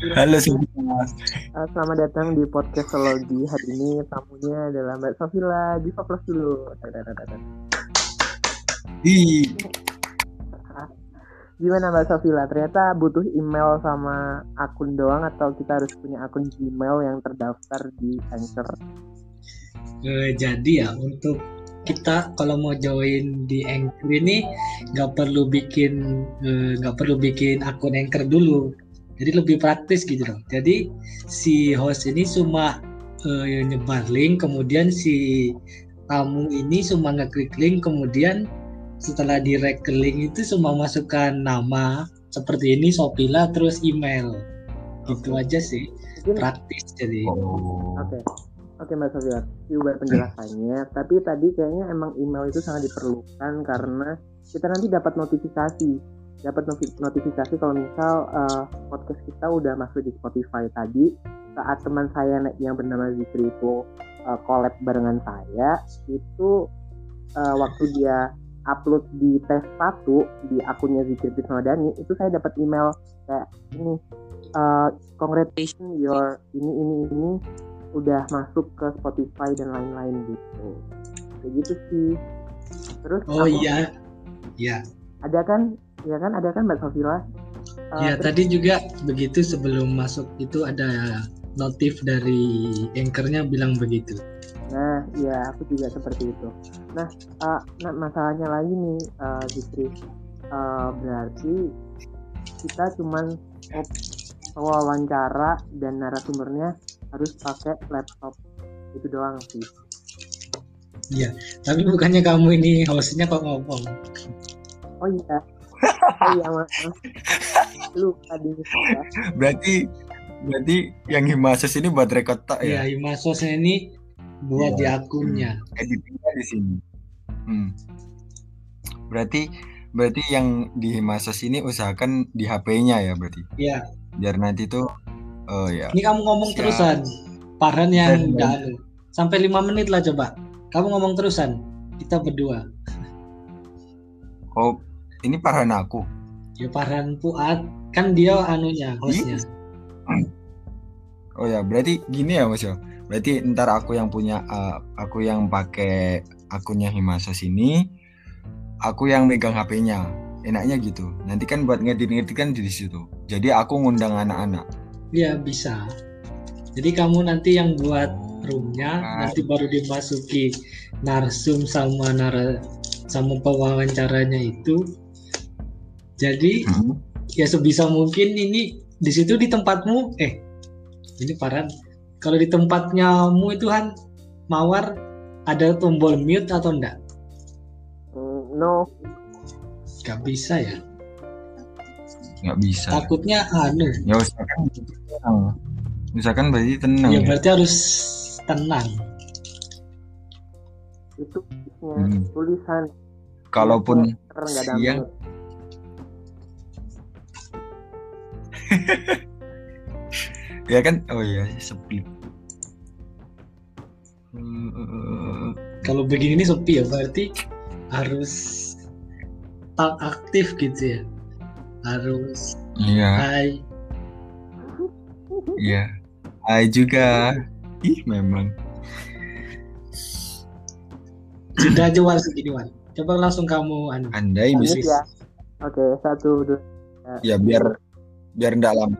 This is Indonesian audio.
Halo semua. Uh, selamat datang di podcast Sologi. Hari ini tamunya adalah Mbak Sofila. Di Plus dulu. Di. Gimana Mbak Sofila? Ternyata butuh email sama akun doang atau kita harus punya akun Gmail yang terdaftar di Anchor? Uh, jadi ya untuk kita kalau mau join di Anchor ini nggak perlu bikin nggak uh, perlu bikin akun Anchor dulu jadi lebih praktis gitu loh. Jadi si host ini cuma uh, nyebar link kemudian si tamu ini cuma ngeklik link kemudian setelah di link itu cuma masukkan nama seperti ini Sopila terus email. Gitu aja sih. Praktis jadi. Oke. Okay. Oke Mbak Sofia, buat penjelasannya. Tapi tadi kayaknya emang email itu sangat diperlukan karena kita nanti dapat notifikasi. Dapat notifikasi kalau misal uh, podcast kita udah masuk di Spotify tadi. Saat teman saya yang bernama Zikri itu uh, collab barengan saya itu uh, waktu dia upload di tes satu di akunnya Zikri Dani itu saya dapat email kayak ini uh, congratulations your ini ini ini udah masuk ke Spotify dan lain-lain gitu. Kayak gitu sih. Terus oh iya. Iya. Ada kan? Ya kan? Ada kan Mbak Sofila uh, ya tadi juga begitu sebelum masuk itu ada notif dari anchornya bilang begitu. Nah ya aku juga seperti itu. Nah, uh, nah masalahnya lagi nih uh, Zikri uh, berarti kita cuman wawancara dan narasumbernya harus pakai laptop. Itu doang sih. Iya, tapi bukannya kamu ini hostnya kok ngomong? Oh iya, oh iya mas lu tadi berarti berarti yang Himasos ini buat rekod tak ya? Iya, Himasos ini buat ya. di akunnya. Editingnya di sini. Hmm. Berarti berarti yang di Himasos ini usahakan di HP-nya ya berarti. Iya. Biar nanti tuh oh ya. Ini kamu ngomong Siap. terusan. Parhan yang enggak Sampai lima menit lah coba. Kamu ngomong terusan. Kita berdua. Oh, ini Farhan aku. Ya Farhan Fuad kan dia anunya hostnya. Oh ya, berarti gini ya Mas yo. Berarti ntar aku yang punya uh, aku yang pakai akunnya Himasa sini, aku yang megang HP-nya. Enaknya gitu. Nanti kan buat ngedit-ngedit kan di situ. Jadi aku ngundang anak-anak. Iya, bisa. Jadi kamu nanti yang buat oh, roomnya nah. nanti baru dimasuki narsum sama nara sama pewawancaranya itu jadi hmm. ya sebisa mungkin ini di situ di tempatmu eh ini paran kalau di tempatnyamu itu kan mawar ada tombol mute atau enggak? Mm, no. Gak bisa ya? Gak bisa. Takutnya anu. Ya misalkan tenang. Misalkan berarti tenang. Ya, ya berarti harus tenang. Itu hmm. tulisan. Kalaupun siang, ya kan? Oh iya sepi. Kalau begini ini sepi ya berarti harus tak aktif gitu ya? Harus iya. hai. Iya. Hai juga. Ih memang. Sudah aja war segini war coba langsung kamu anda andai bisa ya. oke satu dua. Ya biar biar lama